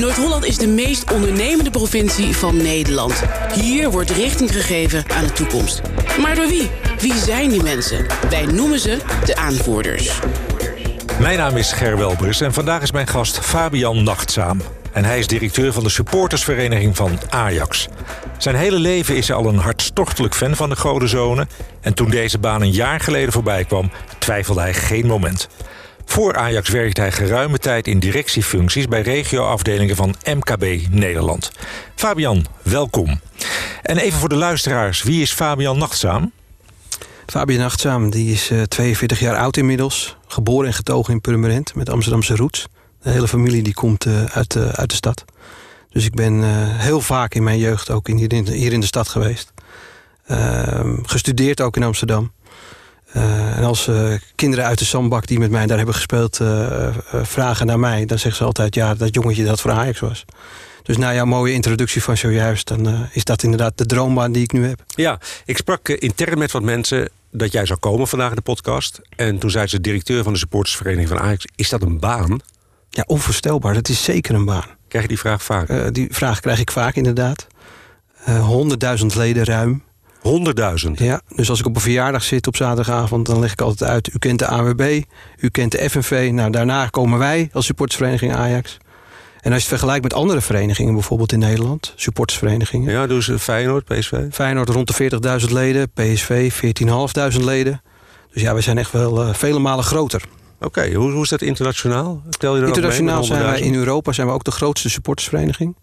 Noord-Holland is de meest ondernemende provincie van Nederland. Hier wordt richting gegeven aan de toekomst. Maar door wie? Wie zijn die mensen? Wij noemen ze de aanvoerders. Mijn naam is Ger Welbers en vandaag is mijn gast Fabian Nachtzaam. En hij is directeur van de supportersvereniging van Ajax. Zijn hele leven is hij al een hartstochtelijk fan van de Godenzone. En toen deze baan een jaar geleden voorbij kwam, twijfelde hij geen moment. Voor Ajax werkte hij geruime tijd in directiefuncties bij regioafdelingen van MKB Nederland. Fabian, welkom. En even voor de luisteraars, wie is Fabian Nachtzaam? Fabian Nachtzaam die is 42 jaar oud inmiddels. Geboren en getogen in Purmerend met Amsterdamse roots. De hele familie die komt uh, uit, uh, uit de stad. Dus ik ben uh, heel vaak in mijn jeugd ook in, hier, in, hier in de stad geweest. Ehm, gestudeerd ook in Amsterdam. En als kinderen uit de zandbak die met mij daar hebben gespeeld vragen naar mij... dan zeggen ze altijd ja, dat jongetje dat voor Ajax was. Dus na jouw mooie introductie van zojuist... dan is dat inderdaad de droombaan die ik nu heb. Ja, ik sprak intern met wat mensen dat jij zou komen vandaag in de podcast. En toen zei ze, directeur van de supportersvereniging van Ajax... is dat een baan? Ja, onvoorstelbaar. Dat is zeker een baan. Krijg je die vraag vaak? Die vraag krijg ik vaak, inderdaad. Honderdduizend leden ruim. Honderdduizend? Ja, dus als ik op een verjaardag zit op zaterdagavond... dan leg ik altijd uit, u kent de AWB, u kent de FNV. Nou, daarna komen wij als supportersvereniging Ajax. En als je het vergelijkt met andere verenigingen, bijvoorbeeld in Nederland... supportersverenigingen. Ja, dus Feyenoord, PSV? Feyenoord rond de 40.000 leden, PSV 14.500 leden. Dus ja, we zijn echt wel uh, vele malen groter. Oké, okay, hoe, hoe, is dat internationaal? Tel je internationaal zijn wij in Europa zijn we ook de grootste supportersvereniging.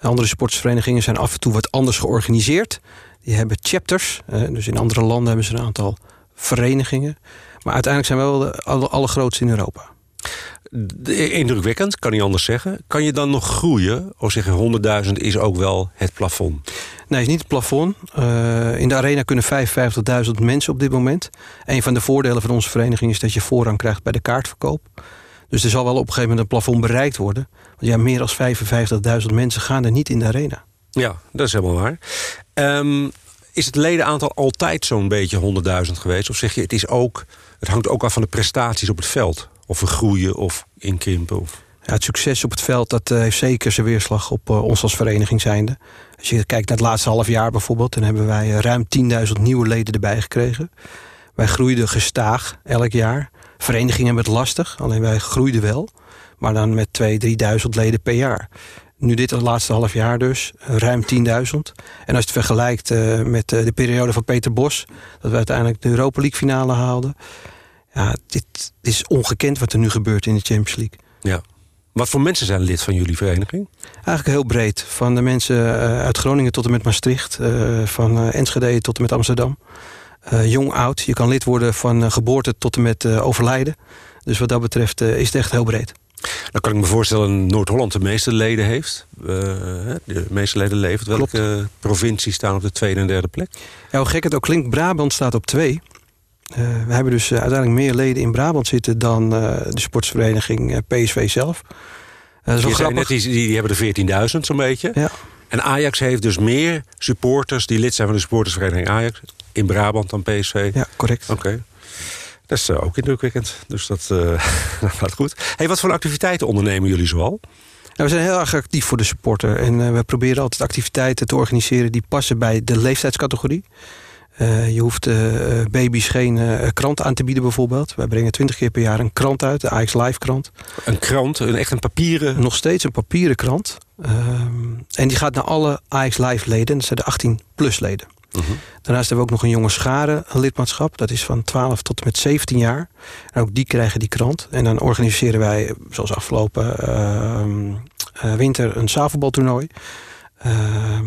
Andere supportersverenigingen zijn af en toe wat anders georganiseerd. Die hebben chapters. dus in andere landen hebben ze een aantal verenigingen. Maar uiteindelijk zijn we wel de alle, allergrootste in Europa. Indrukwekkend, kan niet anders zeggen. Kan je dan nog groeien? Of zeggen 100.000 is ook wel het plafond? Nee, is niet het plafond. Uh, in de arena kunnen 55.000 mensen op dit moment. Een van de voordelen van onze vereniging is dat je voorrang krijgt bij de kaartverkoop. Dus er zal wel op een gegeven moment een plafond bereikt worden. Want ja, meer dan 55.000 mensen gaan er niet in de arena. Ja, dat is helemaal waar. Um, is het ledenaantal altijd zo'n beetje 100.000 geweest? Of zeg je, het, is ook, het hangt ook af van de prestaties op het veld? Of we groeien of inkrimpen? Of... Het succes op het veld dat, uh, heeft zeker zijn weerslag op uh, ons als vereniging zijnde. Als je kijkt naar het laatste half jaar bijvoorbeeld... dan hebben wij uh, ruim 10.000 nieuwe leden erbij gekregen. Wij groeiden gestaag elk jaar. Verenigingen het lastig, alleen wij groeiden wel. Maar dan met 2.000, 3.000 leden per jaar. Nu dit het laatste half jaar dus, ruim 10.000. En als je het vergelijkt met de periode van Peter Bos... dat we uiteindelijk de Europa League finale haalden... Ja, dit is ongekend wat er nu gebeurt in de Champions League. Ja. Wat voor mensen zijn lid van jullie vereniging? Eigenlijk heel breed. Van de mensen uh, uit Groningen tot en met Maastricht. Van Enschede tot en met Amsterdam. jong, oud. Je kan lid worden van geboorte tot en met overlijden. Dus wat dat betreft is het echt heel breed. Dan kan ik me voorstellen dat Noord-Holland de meeste leden heeft. de meeste leden levert. Welke provincies staan op de tweede en derde plek? Ja, hoe gek het ook klinkt, Brabant staat op twee. Uh, we hebben dus uh, uiteindelijk meer leden in Brabant zitten dan de sportsvereniging PSV zelf. dat is wel grappig. Net, die, die, hebben er 14.000 zo'n beetje. Ja. En Ajax heeft dus meer supporters die lid zijn van de supportersvereniging Ajax in Brabant dan PSV. Ja, correct. Oké. Okay. Dat is ook indrukwekkend. Dus dat gaat goed. Hey, wat voor activiteiten ondernemen jullie zoal? Nou, we zijn heel erg actief voor de supporter. En we proberen altijd activiteiten te organiseren die passen bij de leeftijdscategorie. Uh, je hoeft uh, baby's geen krant aan te bieden bijvoorbeeld. Wij brengen twintig keer per jaar een krant uit, de Ajax Live krant. Een krant, een, echt een papieren? Nog steeds een papieren krant. en die gaat naar alle Ajax Live leden, dat zijn de 18 plus leden. Daarnaast hebben we ook nog een jonge schare lidmaatschap. Dat is van 12 tot en met 17 jaar. En ook die krijgen die krant. En dan organiseren wij, zoals afgelopen ehm, winter, een zaalvoetbaltoernooi.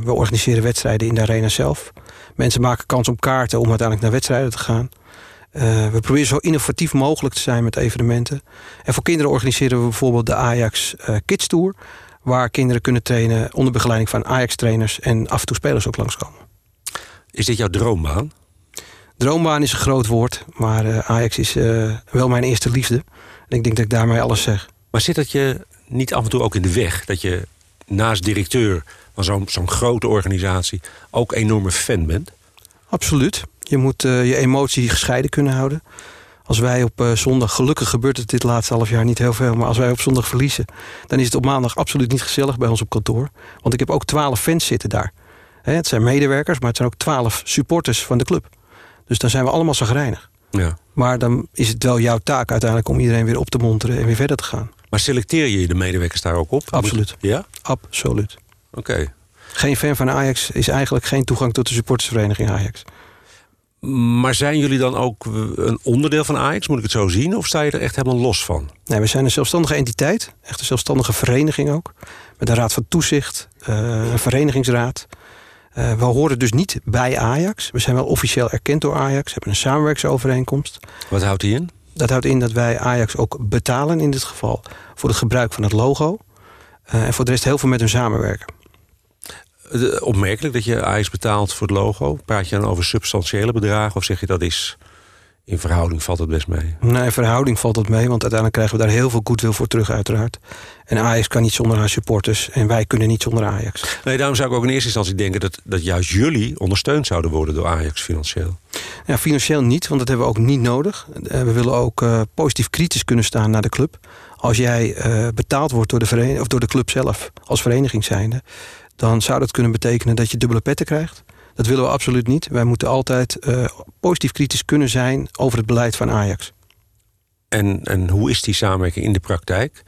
we organiseren wedstrijden in de arena zelf. Mensen maken kans op kaarten om uiteindelijk naar wedstrijden te gaan. Uh, we proberen zo innovatief mogelijk te zijn met evenementen. En voor kinderen organiseren we bijvoorbeeld de Ajax uh, Kids Tour. Waar kinderen kunnen trainen onder begeleiding van Ajax-trainers... en af en toe spelers ook langskomen. Is dit jouw droombaan? Droombaan is een groot woord, maar uh, Ajax is wel mijn eerste liefde. En ik denk dat ik daarmee alles zeg. Maar zit dat je niet af en toe ook in de weg? Dat je naast directeur van zo'n zo'n grote organisatie ook enorme fan bent? Absoluut. Je moet uh, je emotie gescheiden kunnen houden. Als wij op uh, zondag, gelukkig gebeurt het dit laatste half jaar niet heel veel... maar als wij op zondag verliezen... dan is het op maandag absoluut niet gezellig bij ons op kantoor. Want ik heb ook twaalf fans zitten daar. Het zijn medewerkers, maar het zijn ook twaalf supporters van de club. Dus dan zijn we allemaal zagrijnig. Ja. Maar dan is het wel jouw taak uiteindelijk om iedereen weer op te monteren en weer verder te gaan. Maar selecteer je de medewerkers daar ook op? Absoluut. Ja? Absoluut. Oké. Geen fan van Ajax is eigenlijk geen toegang tot de supportersvereniging Ajax. Maar zijn jullie dan ook een onderdeel van Ajax, moet ik het zo zien? Of sta je er echt helemaal los van? Nee, we zijn een zelfstandige entiteit. Echt een zelfstandige vereniging ook. Met een raad van toezicht, uh, een verenigingsraad. Uh, we horen dus niet bij Ajax. We zijn wel officieel erkend door Ajax. We hebben een samenwerkingsovereenkomst. Wat houdt die in? Dat houdt in dat wij Ajax ook betalen in dit geval... voor het gebruik van het logo. Uh, en voor de rest heel veel met hun samenwerken. Opmerkelijk dat je Ajax betaalt voor het logo. Praat je dan over substantiële bedragen of zeg je dat is in verhouding valt het best mee? Nee, in verhouding valt het mee, want uiteindelijk krijgen we daar heel veel goodwill voor terug uiteraard. En Ajax kan niet zonder haar supporters en wij kunnen niet zonder Ajax. Nee, daarom zou ik ook in eerste instantie denken dat, dat juist jullie ondersteund zouden worden door Ajax financieel. Ja, financieel niet, want dat hebben we ook niet nodig. Eh, we willen ook uh, positief kritisch kunnen staan naar de club. Als jij uh, betaald wordt door de, of door de club zelf als vereniging zijnde, dan zou dat kunnen betekenen dat je dubbele petten krijgt. Dat willen we absoluut niet. Wij moeten altijd uh, positief kritisch kunnen zijn over het beleid van Ajax. En, en hoe is die samenwerking in de praktijk?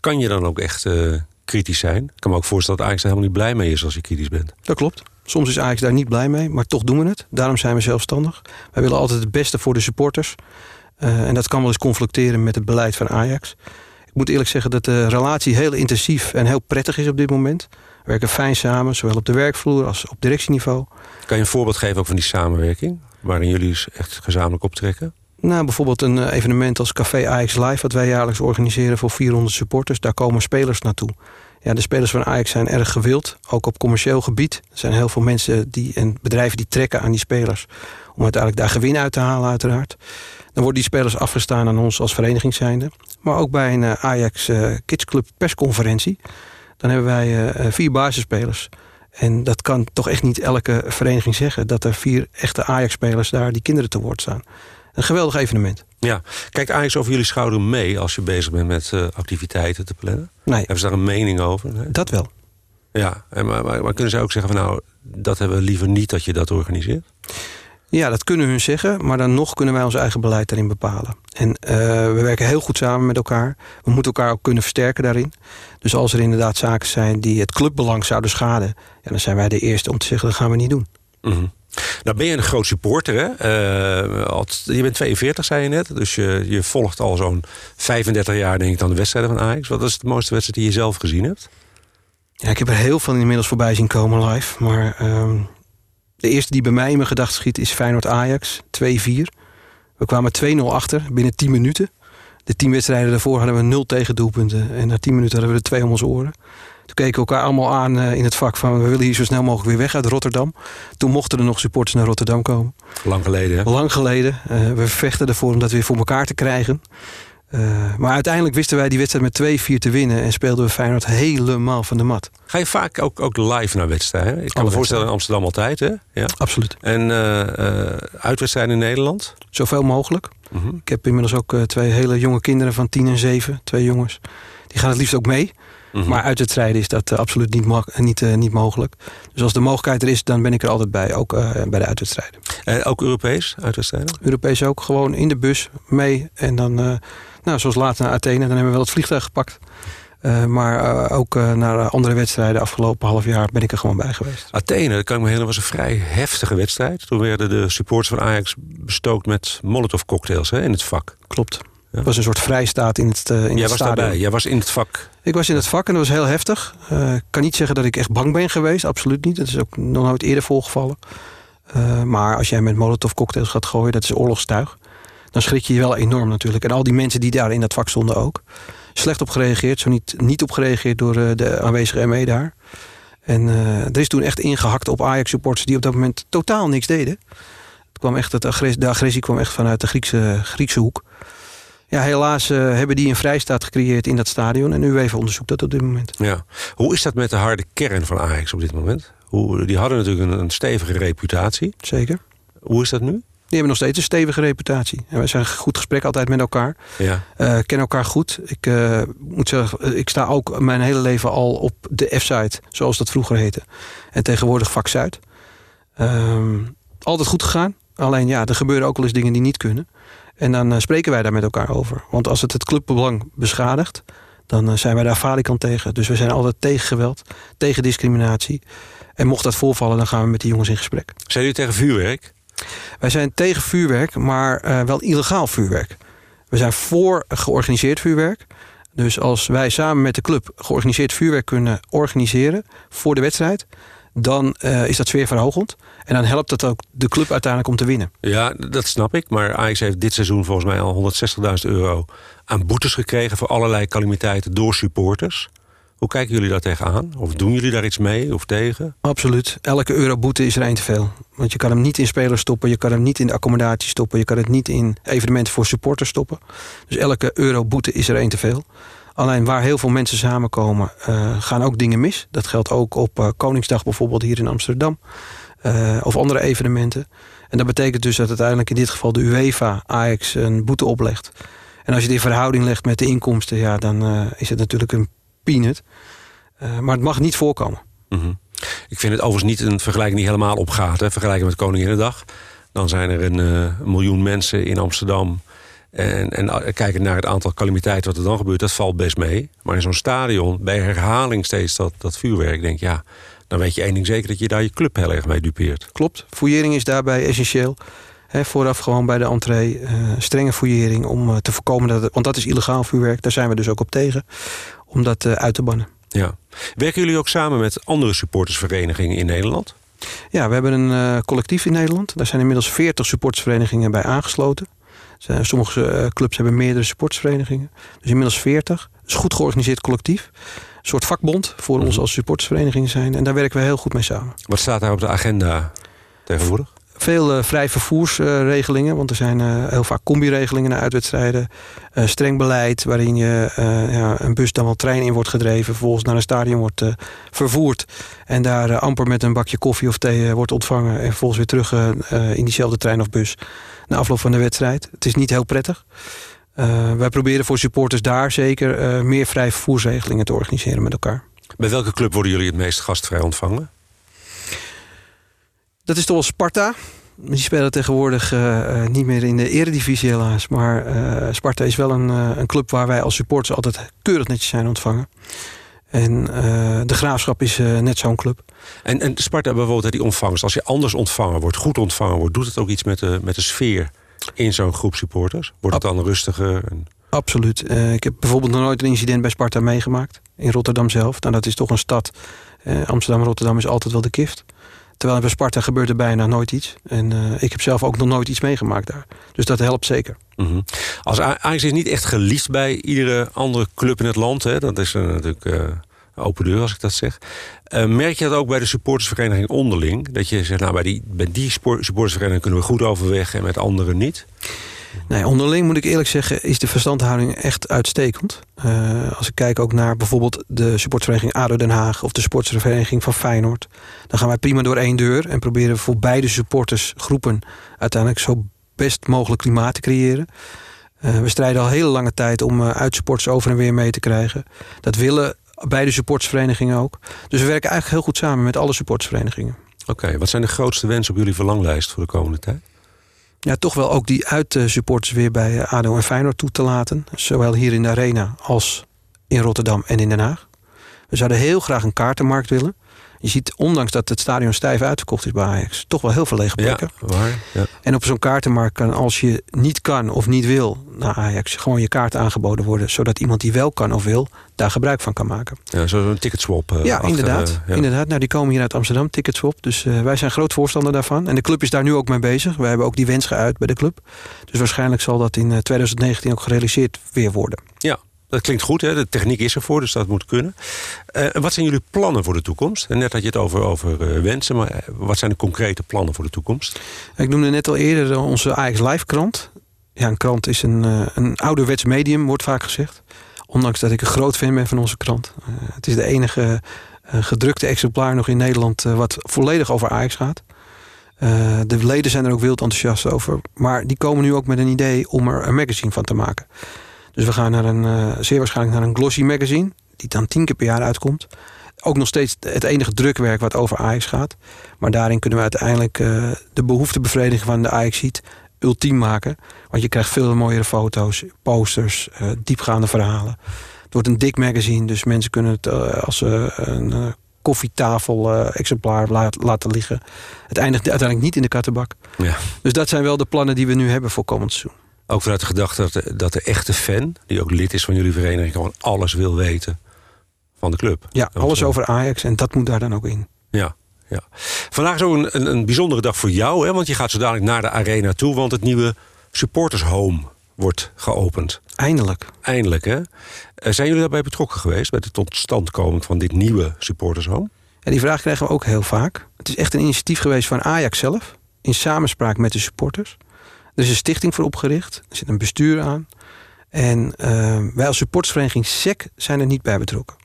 Kan je dan ook echt uh, kritisch zijn? Ik kan me ook voorstellen dat Ajax er helemaal niet blij mee is als je kritisch bent. Dat klopt. Soms is Ajax daar niet blij mee, maar toch doen we het. Daarom zijn we zelfstandig. Wij willen altijd het beste voor de supporters. Uh, en dat kan wel eens conflicteren met het beleid van Ajax. Ik moet eerlijk zeggen dat de relatie heel intensief en heel prettig is op dit moment. We werken fijn samen, zowel op de werkvloer als op directieniveau. Kan je een voorbeeld geven ook van die samenwerking? Waarin jullie echt gezamenlijk optrekken? Nou, bijvoorbeeld een eh, evenement als Café Ajax Live... wat wij jaarlijks organiseren voor 400 supporters. Daar komen spelers naartoe. Ja, de spelers van Ajax zijn erg gewild, ook op commercieel gebied. Er zijn heel veel mensen die, en bedrijven die trekken aan die spelers... om uiteindelijk daar gewin uit te halen uiteraard. Dan worden die spelers afgestaan aan ons als vereniging zijnde. Maar ook bij een uh, Ajax uh, Kids Club persconferentie... dan hebben wij uh, vier basisspelers... En dat kan toch echt niet elke vereniging zeggen... dat er vier echte Ajax-spelers daar die kinderen te woord staan. Een geweldig evenement. Ja, kijkt Ajax over jullie schouder mee... als je bezig bent met uh, activiteiten te plannen? Nee. Hebben ze daar een mening over? Nee? Dat wel. Ja, en maar, maar, maar, kunnen ze ook zeggen van... nou, dat hebben we liever niet dat je dat organiseert? Ja, dat kunnen hun zeggen, maar dan nog kunnen wij ons eigen beleid daarin bepalen. En uh, we werken heel goed samen met elkaar. We moeten elkaar ook kunnen versterken daarin. Dus als er inderdaad zaken zijn die het clubbelang zouden schaden... Ja, dan zijn wij de eerste om te zeggen, dat gaan we niet doen. Mm -hmm. Nou ben je een groot supporter, hè? Uh, je bent 42, zei je net. Dus je, je volgt al zo'n 35 jaar, denk ik, dan de wedstrijden van Ajax. Wat is de mooiste wedstrijd die je zelf gezien hebt? Ja, ik heb er heel veel inmiddels voorbij zien komen live. Maar uh, de eerste die bij mij in mijn gedachten schiet is Feyenoord-Ajax, 2-4. We kwamen 2-0 achter binnen 10 minuten. De 10 wedstrijden daarvoor hadden we 0 tegendoelpunten. En na 10 minuten hadden we er twee om onze oren. Toen keken we elkaar allemaal aan uh, in het vak van... we willen hier zo snel mogelijk weer weg uit Rotterdam. Toen mochten er nog supporters naar Rotterdam komen. Lang geleden, hè? Lang geleden. Uh, we vechten ervoor om dat weer voor elkaar te krijgen. Uh, maar uiteindelijk wisten wij die wedstrijd met 2-4 te winnen... en speelden we Feyenoord helemaal van de mat. Ga je vaak ook, ook live naar wedstrijden? Ik kan me voorstellen in Amsterdam altijd, hè? Ja. Absoluut. En uitwedstrijden in Nederland? Zoveel mogelijk. -huh. Ik heb inmiddels ook twee hele jonge kinderen van 10 en 7. Twee jongens. Die gaan het liefst ook mee. -huh. Maar uitwedstrijden is dat absoluut niet, niet, niet mogelijk. Dus als de mogelijkheid er is, dan ben ik er altijd bij. Ook bij de uitwedstrijden. En ook Europees uitwedstrijden? Europees ook. Gewoon in de bus mee. En dan, nou, zoals later naar Athene, dan hebben we wel het vliegtuig gepakt. Uh, maar uh, ook uh, naar andere wedstrijden afgelopen half jaar ben ik er gewoon bij geweest. Athene, dat kan ik me herinneren, was een vrij heftige wedstrijd. Toen werden de supporters van Ajax bestookt met molotov cocktails hè, in het vak. Klopt. Ja. Het was een soort vrijstaat in het, in Jij het was stadion. daarbij, jij was in het vak. Ik was in het vak en dat was heel heftig. Ik kan niet zeggen dat ik echt bang ben geweest, absoluut niet. Dat is ook nog nooit eerder voorgevallen. maar als jij met molotov cocktails gaat gooien, dat is oorlogstuig. Dan schrik je je wel enorm natuurlijk. En al die mensen die daar in dat vak stonden ook slecht op gereageerd. Zo niet, niet op gereageerd door uh, de aanwezige ME daar. En uh, er is toen echt ingehakt op Ajax-supporters... die op dat moment totaal niks deden. Het kwam echt, het agressie, de agressie kwam echt vanuit de Griekse, Griekse hoek. Ja, helaas uh, hebben die een vrijstaat gecreëerd in dat stadion. En UEFA onderzoekt dat op dit moment. Ja. Hoe is dat met de harde kern van Ajax op dit moment? Hoe, die hadden natuurlijk een, een stevige reputatie. Zeker. Hoe is dat nu? Hebben nog steeds een stevige reputatie. En wij zijn goed gesprek altijd met elkaar. Ja. Uh, kennen elkaar goed. Ik uh, moet zeggen, ik sta ook mijn hele leven al op de F-site, zoals dat vroeger heette. En tegenwoordig vak Zuid. Um, altijd goed gegaan. Alleen ja, er gebeuren ook wel eens dingen die niet kunnen. En dan uh, spreken wij daar met elkaar over. Want als het het clubbelang beschadigt, dan zijn wij daar falikant tegen. Dus we zijn altijd tegen geweld, tegen discriminatie. En mocht dat voorvallen, dan gaan we met die jongens in gesprek. Zijn jullie tegen vuurwerk? Wij zijn tegen vuurwerk, maar uh, wel illegaal vuurwerk. We zijn voor georganiseerd vuurwerk. Dus als wij samen met de club georganiseerd vuurwerk kunnen organiseren voor de wedstrijd, dan uh, is dat sfeerverhogend. En dan helpt dat ook de club uiteindelijk om te winnen. Ja, dat snap ik. Maar Ajax heeft dit seizoen volgens mij al 160.000 euro aan boetes gekregen voor allerlei calamiteiten door supporters. Hoe kijken jullie daar tegenaan? Of doen jullie daar iets mee of tegen? Absoluut. Elke euro boete is er één te veel. Want je kan hem niet in spelers stoppen. Je kan hem niet in accommodatie stoppen. Je kan het niet in evenementen voor supporters stoppen. Dus elke euro boete is er één te veel. Alleen waar heel veel mensen samenkomen, uh, gaan ook dingen mis. Dat geldt ook op uh, Koningsdag bijvoorbeeld hier in Amsterdam. Uh, of andere evenementen. En dat betekent dus dat uiteindelijk in dit geval de UEFA Ajax een boete oplegt. En als je die verhouding legt met de inkomsten, ja, dan is het natuurlijk een peanut. Uh, maar het mag niet voorkomen. Mm -hmm. Ik vind het overigens niet een vergelijking die helemaal opgaat. Hè. Vergelijken met Koninginnedag. Dan zijn er een, uh, miljoen mensen in Amsterdam. En, en kijken naar het aantal calamiteiten wat er dan gebeurt, dat valt best mee. Maar in zo'n stadion, bij herhaling steeds dat, dat vuurwerk, denk je, ja, dan weet je één ding zeker dat je daar je club heel erg mee dupeert. Klopt. Fouillering is daarbij essentieel. He, vooraf gewoon bij de entree uh, strenge fouillering om uh, te voorkomen dat het, want dat is illegaal vuurwerk, daar zijn we dus ook op tegen, om dat uh, uit te bannen. Ja. Werken jullie ook samen met andere supportersverenigingen in Nederland? Ja, we hebben een collectief in Nederland. Daar zijn inmiddels 40 supportersverenigingen bij aangesloten. Sommige clubs hebben meerdere supportersverenigingen. Dus inmiddels 40. Het is een goed georganiseerd collectief. Een soort vakbond voor ons als supportersvereniging zijn. En daar werken we heel goed mee samen. Wat staat daar op de agenda tegenwoordig? Veel uh, vrij vervoersregelingen, want er zijn uh, heel vaak combi-regelingen naar uitwedstrijden. streng beleid waarin je ja, een bus dan wel trein in wordt gedreven, vervolgens naar een stadion wordt vervoerd. En daar amper met een bakje koffie of thee wordt ontvangen. En vervolgens weer terug in diezelfde trein of bus na afloop van de wedstrijd. Het is niet heel prettig. wij proberen voor supporters daar zeker meer vrij vervoersregelingen te organiseren met elkaar. Bij welke club worden jullie het meest gastvrij ontvangen? Dat is toch wel Sparta. Die spelen tegenwoordig uh, niet meer in de eredivisie helaas. Maar uh, Sparta is wel een, een, club waar wij als supporters altijd keurig netjes zijn ontvangen. En de Graafschap is net zo'n club. En, en Sparta bijvoorbeeld, die ontvangst. Als je anders ontvangen wordt, goed ontvangen wordt... doet het ook iets met de, met de sfeer in zo'n groep supporters? Wordt het dan rustiger? En... Absoluut. ik heb bijvoorbeeld nog nooit een incident bij Sparta meegemaakt. In Rotterdam zelf. Nou, dat is toch een stad. Amsterdam-Rotterdam is altijd wel de kift. Terwijl bij Sparta gebeurt er bijna nooit iets. En uh, ik heb zelf ook nog nooit iets meegemaakt daar. Dus dat helpt zeker. -hmm. Als Ajax is niet echt geliefd bij iedere andere club in het land. Hè? Dat is uh, natuurlijk uh, open deur als ik dat zeg. merk je dat ook bij de supportersvereniging onderling? Dat je zegt, nou bij die, bij die supportersvereniging kunnen we goed overweg en met anderen niet? Nee, onderling moet ik eerlijk zeggen, is de verstandhouding echt uitstekend. Uh, als ik kijk ook naar bijvoorbeeld de supportvereniging ADO Den Haag of de supportersvereniging van Feyenoord, dan gaan wij prima door één deur en proberen voor beide supportersgroepen uiteindelijk zo best mogelijk klimaat te creëren. Uh, we strijden al hele lange tijd om uh, uitsupporters over en weer mee te krijgen. Dat willen beide supportersverenigingen ook. Dus we werken eigenlijk heel goed samen met alle supportersverenigingen. Oké, wat zijn de grootste wensen op jullie verlanglijst voor de komende tijd? Ja, toch wel ook die uitsupporters weer bij eh, ADO en Feyenoord toe te laten. Zowel hier in de Arena als in Rotterdam en in Den Haag. We zouden heel graag een kaartenmarkt willen. Je ziet, ondanks dat het stadion stijf uitverkocht is bij Ajax... toch wel heel veel lege plekken. Ja, waar, ja. En op zo'n kaartenmarkt kan, als je niet kan of niet wil... naar Ajax, gewoon je kaart aangeboden worden... zodat iemand die wel kan of wil, daar gebruik van kan maken. Ja, zo'n ticketswap. Uh, ja, achter, inderdaad. Uh, ja. inderdaad. Nou, die komen hier uit Amsterdam, ticketswap. Dus uh, wij zijn groot voorstander daarvan. En de club is daar nu ook mee bezig. We hebben ook die wens geuit bij de club. Dus waarschijnlijk zal dat in 2019 ook gerealiseerd weer worden. Ja, dat klinkt goed, hè? de techniek is ervoor, dus dat moet kunnen. Uh, wat zijn jullie plannen voor de toekomst? Net had je het over, over uh, wensen, maar wat zijn de concrete plannen voor de toekomst? Ik noemde net al eerder onze Ajax Live krant. Ja, een krant is een, een ouderwets medium, wordt vaak gezegd. Ondanks dat ik een groot fan ben van onze krant. het is de enige gedrukte exemplaar nog in Nederland... wat volledig over Ajax gaat. De leden zijn er ook wild enthousiast over. Maar die komen nu ook met een idee om er een magazine van te maken. Dus we gaan naar een, uh, zeer waarschijnlijk naar een glossy magazine. Die dan tien keer per jaar uitkomt. Ook nog steeds het enige drukwerk wat over Ajax gaat. Maar daarin kunnen we uiteindelijk uh, de behoeftebevrediging van de Ajax-ziet ultiem maken. Want je krijgt veel mooiere foto's, posters, diepgaande verhalen. Het wordt een dik magazine, dus mensen kunnen het als ze een koffietafel-exemplaar laten liggen. Het eindigt uiteindelijk niet in de kattenbak. Ja. Dus dat zijn wel de plannen die we nu hebben voor komend seizoen. Ook vanuit de gedachte dat de, dat de echte fan, die ook lid is van jullie vereniging, gewoon alles wil weten van de club. Ja, alles over Ajax en dat moet daar dan ook in. Ja, ja. Vandaag is ook een, een, een bijzondere dag voor jou, hè? want je gaat zo dadelijk naar de arena toe, want het nieuwe supporters home wordt geopend. Eindelijk. Eindelijk, hè? Eh, zijn jullie daarbij betrokken geweest bij de totstandkoming van dit nieuwe supportershome? Ja, die vraag krijgen we ook heel vaak. Het is echt een initiatief geweest van Ajax zelf, in samenspraak met de supporters. Er is een stichting voor opgericht, er zit een bestuur aan. En uh, wij als supportersvereniging SEC zijn er niet bij betrokken.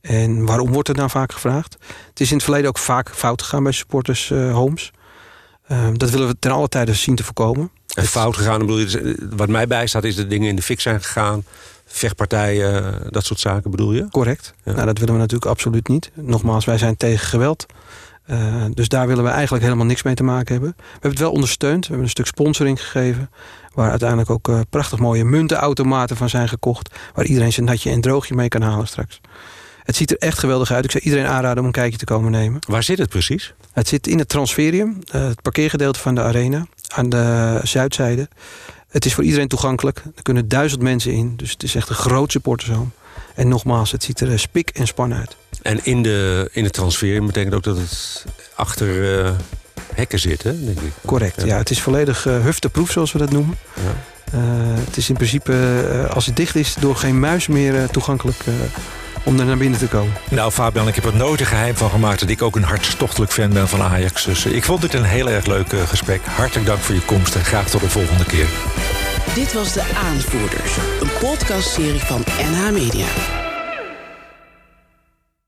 En waarom wordt er nou vaak gevraagd? Het is in het verleden ook vaak fout gegaan bij supporters uh, homes. Uh, dat willen we ten alle tijde zien te voorkomen. En fout gegaan, bedoel je, wat mij bijstaat is dat dingen in de fik zijn gegaan vechtpartijen, dat soort zaken bedoel je? Correct. Nou, dat willen we natuurlijk absoluut niet. Nogmaals, wij zijn tegen geweld. Uh, dus daar willen we eigenlijk helemaal niks mee te maken hebben. We hebben het wel ondersteund. We hebben een stuk sponsoring gegeven. Waar uiteindelijk ook uh, prachtig mooie muntenautomaten van zijn gekocht. Waar iedereen zijn natje en droogje mee kan halen straks. Het ziet er echt geweldig uit. Ik zou iedereen aanraden om een kijkje te komen nemen. Waar zit het precies? Het zit in het transferium. Uh, het parkeergedeelte van de arena. Aan de zuidzijde. Het is voor iedereen toegankelijk. Er kunnen duizend mensen in. Dus het is echt een groot supportershome. En nogmaals, het ziet er eh, spik en span uit. En in de, in de transfer betekent ook dat het achter uh, hekken zit, hè, denk ik. Correct, ja. Het is volledig uh, hufteproef, zoals we dat noemen. Ja. Uh, het is in principe, als het dicht is, door geen muis meer toegankelijk om er naar binnen te komen. Nou Fabian, ik heb er nooit een geheim van gemaakt... dat ik ook een hartstochtelijk fan ben van Ajax. Dus ik vond dit een heel erg leuk gesprek. Hartelijk dank voor je komst en graag tot de volgende keer. Dit was De Aanvoerders, een podcastserie van NH Media.